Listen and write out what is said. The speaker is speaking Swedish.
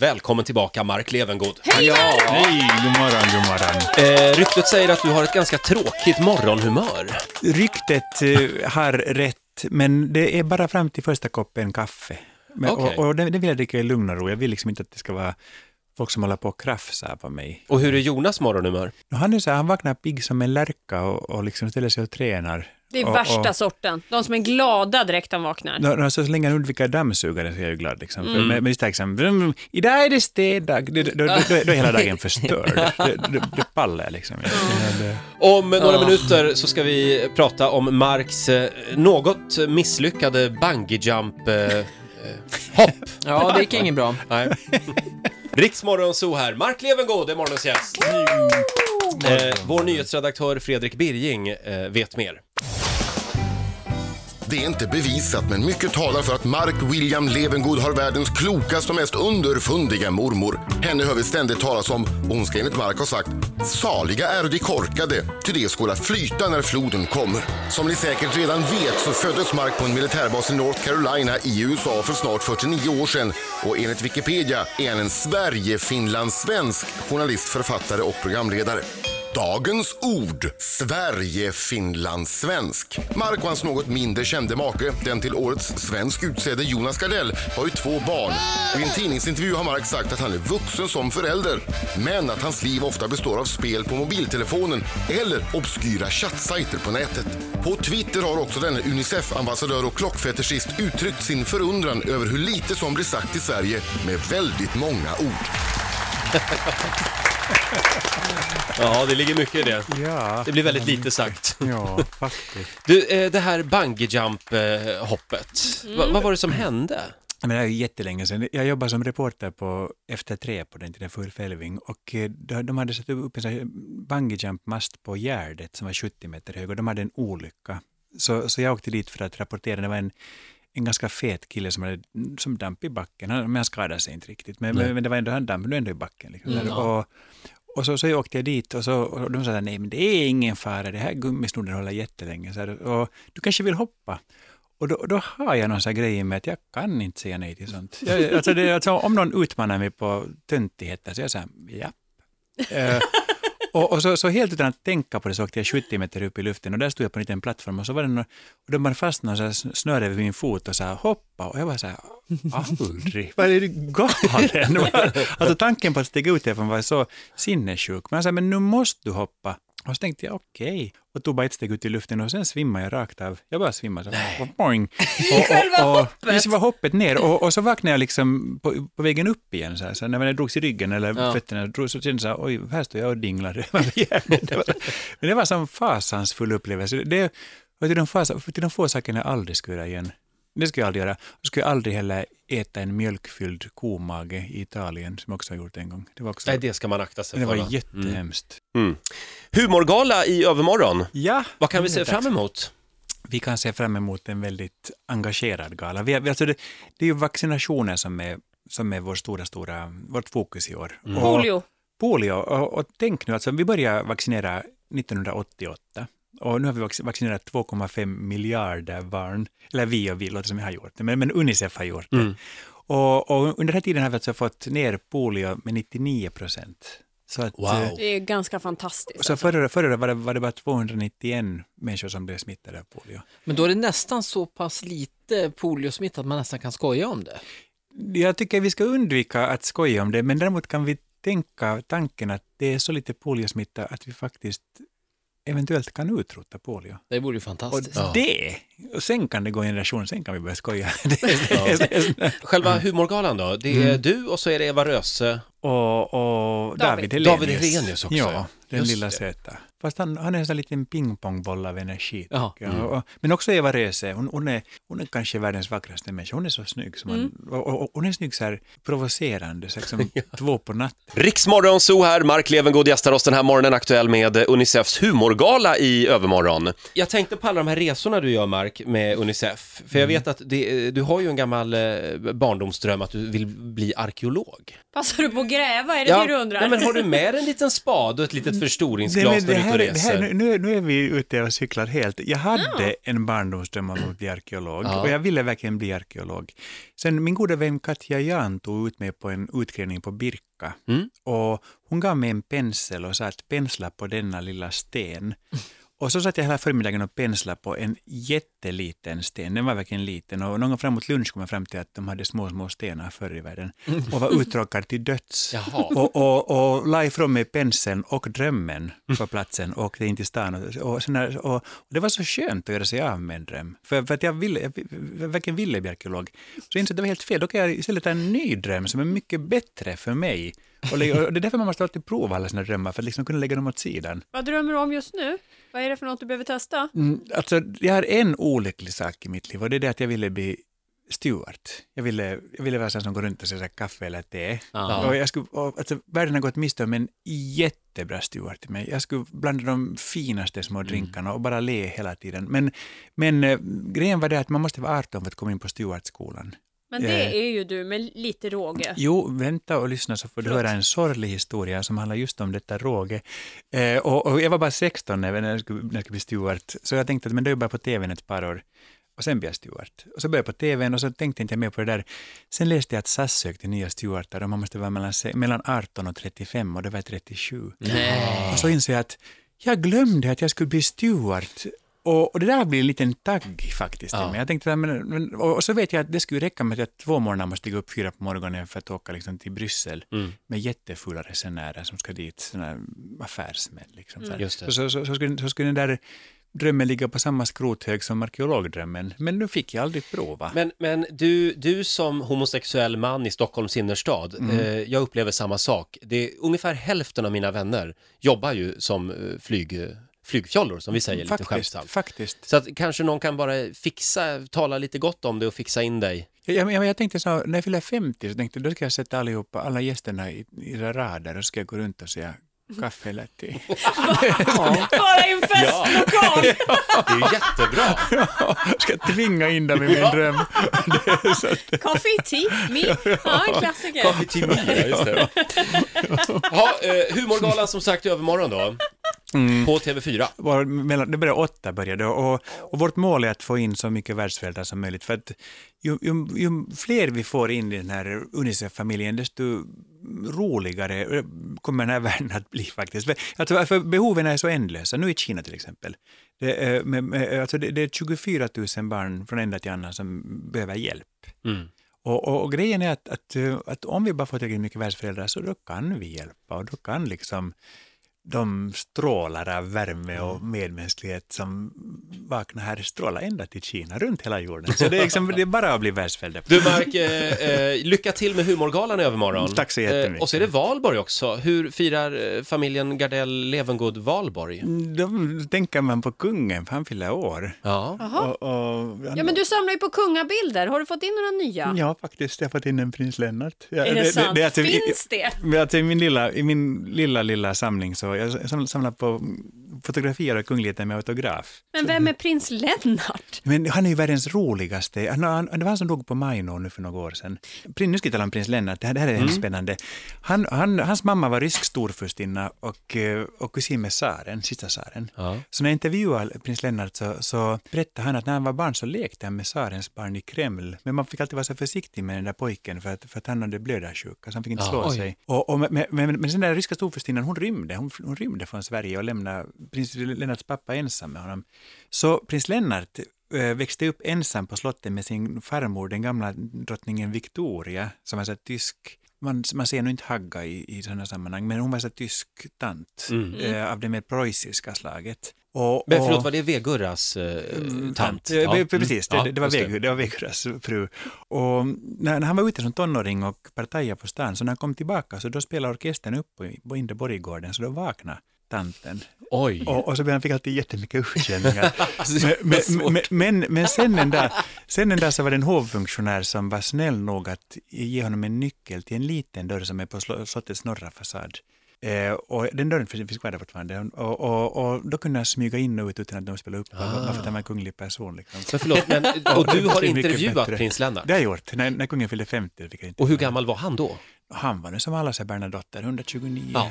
Välkommen tillbaka Mark Levengood. Ja, hej, god morgon, god morgon. Eh, ryktet säger att du har ett ganska tråkigt morgonhumör. Ryktet eh, har rätt, men det är bara fram till första koppen kaffe. Men, Okej. Och, och det, det vill jag dricka i lugn och ro. Jag vill liksom inte att det ska vara folk som håller på och krafsar på mig. Och hur är Jonas morgonhumör? Han, är så här, han vaknar pigg som en lärka och, och liksom ställer sig och tränar. Det är och, värsta och, sorten. De som är glada direkt han vaknar. Nå- nå, så länge han undviker dammsugare så är jag ju glad. Liksom. För, Mm. men, men just det här, liksom, "Vrum, idag är det städdag, då, då, då, då, då är hela dagen förstörd. det, det, det pallar jag liksom. Det- Om några minuter så ska vi prata om Marks eh, något misslyckade bungee jump eh, eh, hopp. Ja, det gick inget bra. Nej. Riksmorgon så här. Mark Levengood är morgonens gäst. Eh, vår nyhetsredaktör Fredrik Birging eh, vet mer. Det är inte bevisat, men mycket talar för att Mark William Levengood har världens klokaste och mest underfundiga mormor. Henne hör vi ständigt talas om och hon ska enligt Mark ha sagt “Saliga är de korkade, ty de skola flyta när floden kommer”. Som ni säkert redan vet så föddes Mark på en militärbas i North Carolina i USA för snart 49 år sedan och enligt Wikipedia är han en Sverige-finlandssvensk journalist, författare och programledare. Dagens ord, Sverige-finlandssvensk. Mark och hans något mindre kände make, den till årets svensk utsedde Jonas Gardell, har ju två barn. I en tidningsintervju har Mark sagt att han är vuxen som förälder, men att hans liv ofta består av spel på mobiltelefonen eller obskyra chattsajter på nätet. På Twitter har också denne Unicef-ambassadör och klockfetischist uttryckt sin förundran över hur lite som blir sagt i Sverige med väldigt många ord. Ja, det ligger mycket i det. Ja, Det blir väldigt lite sagt. ja, faktiskt. Du, eh, det här bungee jump eh, hoppet. Va, vad var det som hände? Men det är ju jättelänge sedan. Jag jobbade som reporter på Efter tre på den tiden, för Fälving. Och eh, de de hade satt upp en sån här bungee jump-mast på Gärdet som var 70 meter hög och de hade en olycka. Så, så jag åkte dit för att rapportera. Det var en, en ganska fet kille som hade som damp i backen. Han, men han skadade sig inte riktigt. Men, men, men det var ändå han damp, men ändå i backen. Liksom. Mm, ja. och, och så, så åkte jag dit och, så, och de sa nej men det är ingen fara, det här gummisnodden håller jättelänge. Så här, och du kanske vill hoppa? Och då, då har jag någon sån grej med att jag kan inte säga nej till sånt. Jag, alltså det, alltså om någon utmanar mig på töntigheter så är jag säger japp. ja och, och så, så helt utan att tänka på det så åkte jag 70 meter upp i luften och där stod jag på en liten plattform och så var det någon, och de hade fast någon så här snöre över min fot och sa hoppa och jag var så här, aldrig, vad är du galen? alltså tanken på att stiga ut därifrån var så sinnessjuk. Men jag sa, men nu måste du hoppa. Och så tänkte jag okej, och tog bara ett steg ut i luften och sen svimmade jag rakt av. Jag bara svimmade så. Boing. Och, själva och, hoppet? Just var hoppet ner och, och så vaknade jag liksom på, på vägen upp igen. Så, här. så när jag drogs i ryggen eller Ja. fötterna drog, så kände jag så här, oj, här står jag och dinglar. det var, men det var en fasansfull upplevelse. Det var till de, fasa, till de få sakerna jag aldrig skulle göra igen. Det skulle jag aldrig göra. Jag skulle aldrig heller äta en mjölkfylld komage i Italien, som jag också har gjort en gång. Det var också... Nej, det ska man akta sig det för. var va? jättehemskt. Mm. Humorgala i övermorgon. Ja, Vad kan vi det se fram emot? Vi kan se fram emot en väldigt engagerad gala. Vi, alltså det, det är ju vaccinationer som är, som är vår stora, stora, vårt fokus i år. Och, Polio. polio. Och, och tänk nu, alltså, vi började vaccinera 1988. Och nu har vi vac- vaccinerat 2,5 miljarder barn. Eller vi och vi, låter som vi har gjort det, men, men Unicef har gjort det. Mm. Och, och under den här tiden har vi alltså fått ner polio med 99 procent. Så att, Wow. eh, Det är ganska fantastiskt. Så alltså. förra, förra året var det, var det bara 291 människor som blev smittade av polio. Men då är det nästan så pass lite poliosmitta att man nästan kan skoja om det. Jag tycker vi ska undvika att skoja om det, men däremot kan vi tänka tanken att det är så lite poliosmitta att vi faktiskt eventuellt kan utrota polio. Det vore ju Och fantastiskt. Ja. det, och sen kan det gå en generation, sen kan vi börja skoja. Själva humorgalan då? Det är Mm. du och så är det Eva Röse. och, och David David. Helenius. David Helenius också, ja. Den Just lilla söta. Fast han, han är en sån liten pingpongboll av energi. Och, men också Eva Röse, hon, hon, är, hon är kanske världens vackraste människa. Hon är så snygg. Som man, och, och, och hon är snygg så här provocerande, så liksom två på natten. Riksmorgon så här, Mark Levengood gästar oss den här morgonen aktuell med Unicefs humorgala i övermorgon. Jag tänkte på alla de här resorna du gör Mark med Unicef, för jag vet att det, du har ju en gammal eh, barndomsdröm att du vill bli arkeolog. Passar du på att gräva? Är det det du undrar? nej, men har du med en liten spade och ett litet förstoringsglas Nej, men när det du är här, är- det här, reser. nu, nu är- nu är vi ute och cyklar helt. Jag hade en barndomsdröm om att bli arkeolog Ja. och jag ville verkligen bli arkeolog. Sen min goda vän Katja Jan tog ut mig på en utgrävning på Birka Mm. och hon gav mig en pensel och sa att pensla på denna lilla sten. Och så satt jag hela förmiddagen och penslade på en jätteliten sten. Den var verkligen liten och någon gång framåt lunch kom jag fram till att de hade små, små stenar förr i världen och var uttråkad till döds. Jaha. Och, och, och la ifrån mig penseln och drömmen på platsen och åkte in till stan. Och, och, sen här, och, och det var så skönt att göra sig av med en dröm. För, för att jag, ville, jag, jag verkligen ville bli arkeolog. Så jag insåg att det var helt fel. Då kan jag istället ta en ny dröm som är mycket bättre för mig. Och, lägga- och det är därför man måste alltid prova alla sina drömmar, för att liksom kunna lägga dem åt sidan. Vad drömmer du om just nu? Vad är det för något du behöver testa? Mm, alltså, jag har en olycklig sak i mitt liv och det är det att jag ville bli steward. Jag ville, jag ville vara sån som går runt och säger kaffe eller te. Och jag skulle, och, alltså, världen har gått miste om en jättebra steward till mig. Jag skulle blanda de finaste små drinkarna och bara le hela tiden. Men, men eh, grejen var det att man måste vara 18 för att komma in på stewardskolan. Men det Eh. är ju du med lite råge. Jo, vänta och lyssna så får du Förlåt. höra en sorglig historia som handlar just om detta råge. Eh, och, och jag var bara 16 när jag skulle, när jag skulle bli steward, så jag tänkte att men är ju bara på tvn ett par år. Och sen blev jag steward. Och så började jag på tvn och så tänkte inte jag mer på det där. Sen läste jag att SAS sökte nya stewardar och man måste vara mellan, mellan 18 och 35 och det var 37. Nej. Och så insåg jag att jag glömde att jag skulle bli steward. Och, och det där blir en liten tagg faktiskt. Ja. Jag tänkte, men, men, och, så vet jag att det skulle räcka med att jag två morgnar måste stiga upp fyra på morgonen för att åka liksom, till Bryssel Mm. med jättefulla resenärer som ska dit, såna affärsmän. Liksom, så. Så, så, så, så, skulle, så skulle den där drömmen ligga på samma skrothög som arkeologdrömmen. Men nu fick jag aldrig prova. Men, men du, du som homosexuell man i Stockholms innerstad, Mm. eh, jag upplever samma sak. Det är ungefär hälften av mina vänner jobbar ju som eh, flyg, flygfjollor, som vi säger lite faktiskt, skämtsamt. faktiskt. Så att kanske någon kan bara fixa, tala lite gott om det och fixa in dig. Jag, jag, jag tänkte så, när jag fyller 50 så tänkte jag då ska jag sätta allihopa, alla gästerna i, i rader och så ska jag gå runt och säga kaffe eller te. Bara i en festlokal! Det är jättebra! ska tvinga in dem i min dröm. Att, Coffee, tea, me. Ja, en klassiker. Coffee to me, ja, just det. Ja, eh, humorgalan som sagt övermorgon då, på TV4. var mellan, det började åtta började och, och vårt mål är att få in så mycket världsföräldrar som möjligt. För att ju, ju, ju fler vi får in i den här Unicef-familjen, desto roligare kommer den här världen att bli faktiskt. Alltså, för behoven är så ändlösa. Nu i Kina till exempel. Det, är, med, med, alltså det, det är 24 000 barn från ända till annan som behöver hjälp. Mm. Och, och, och grejen är att, att, eh, att om vi bara får tillräckligt mycket världsföräldrar så då kan vi hjälpa och då kan liksom de strålar av värme och medmänsklighet som vaknar här stråla ända till Kina, runt hela jorden. Så det är, liksom, det är bara att bli världsförälder. Du Mark, eh, eh, lycka till med humorgalan i övermorgon. Tack så jättemycket. Eh, och så är det valborg också. Hur firar eh, familjen Gardell Levengood valborg? Då tänker man på kungen, för han fyller år. Ja. Och, och, Ja, men du samlar ju på kungabilder. Har du fått in några nya? Ja, faktiskt. Jag har fått in en prins Lennart. Ja, Är det, sant? alltså- Finns det? Men Alltså, i, min lilla, I min lilla, lilla samling så jag sam- samlar på fotografier av kungligheten med autograf. Men vem är prins Lennart? Men han är ju världens roligaste. Han, han, det var han som dog på Majnå nu för några år sedan. Prins, nu ska jag tala om prins Lennart, det här, det här är hemskt spännande. Han, han, hans mamma var rysk storfurstinna och, eh, och kusin med tsaren, sista tsaren. Ja. Så när jag intervjuade prins Lennart så, så berättade han att när han var barn så lekte han med tsarens barn i Kreml. Men man fick alltid vara så försiktig med den där pojken för att, för att han hade blödarsjuka så han fick inte Ja, slå oj. sig. Och, och, men, men, men den där ryska storfurstinnan hon rymde, hon, hon rymde från Sverige och lämnade prins Lennarts pappa ensam med honom. Så prins Lennart eh, växte upp ensam på slottet med sin farmor, den gamla drottningen Victoria, som var så tysk man, man ser nog inte Hagga i, i sådana sammanhang, men hon var så tysk tant Mm. eh, av det mer preussiska slaget. Och, Men och- förlåt, var det Vegurras eh, Mm, tant? Ja, pre- Precis, Mm. det, det, var just Veg, det var Veguras fru. Och när, när han var ute som tonåring och partajade på stan, så när han kom tillbaka så då spelade orkestern upp på, på Inre Borggården, så då vaknade tanten. Oj. Och, och så han fick alltid jättemycket utskällningar. men, men, men, men, men sen, en dag, sen en dag så var det en hovfunktionär som var snäll nog att ge honom en nyckel till en liten dörr som är på slottets norra fasad. Eh, och den dörren finns kvar där fortfarande. Och, och, och då kunde han smyga in och ut utan att de spelade upp, bara för att han var en kunglig person. Liksom. Men förlåt, men, och du har intervjuat prins Lennart? Det har jag gjort. När, när kungen fyllde 50 fick jag inte. Och hur gammal var han då? Han var nu som alla sig Bernadotter, 129. Ja,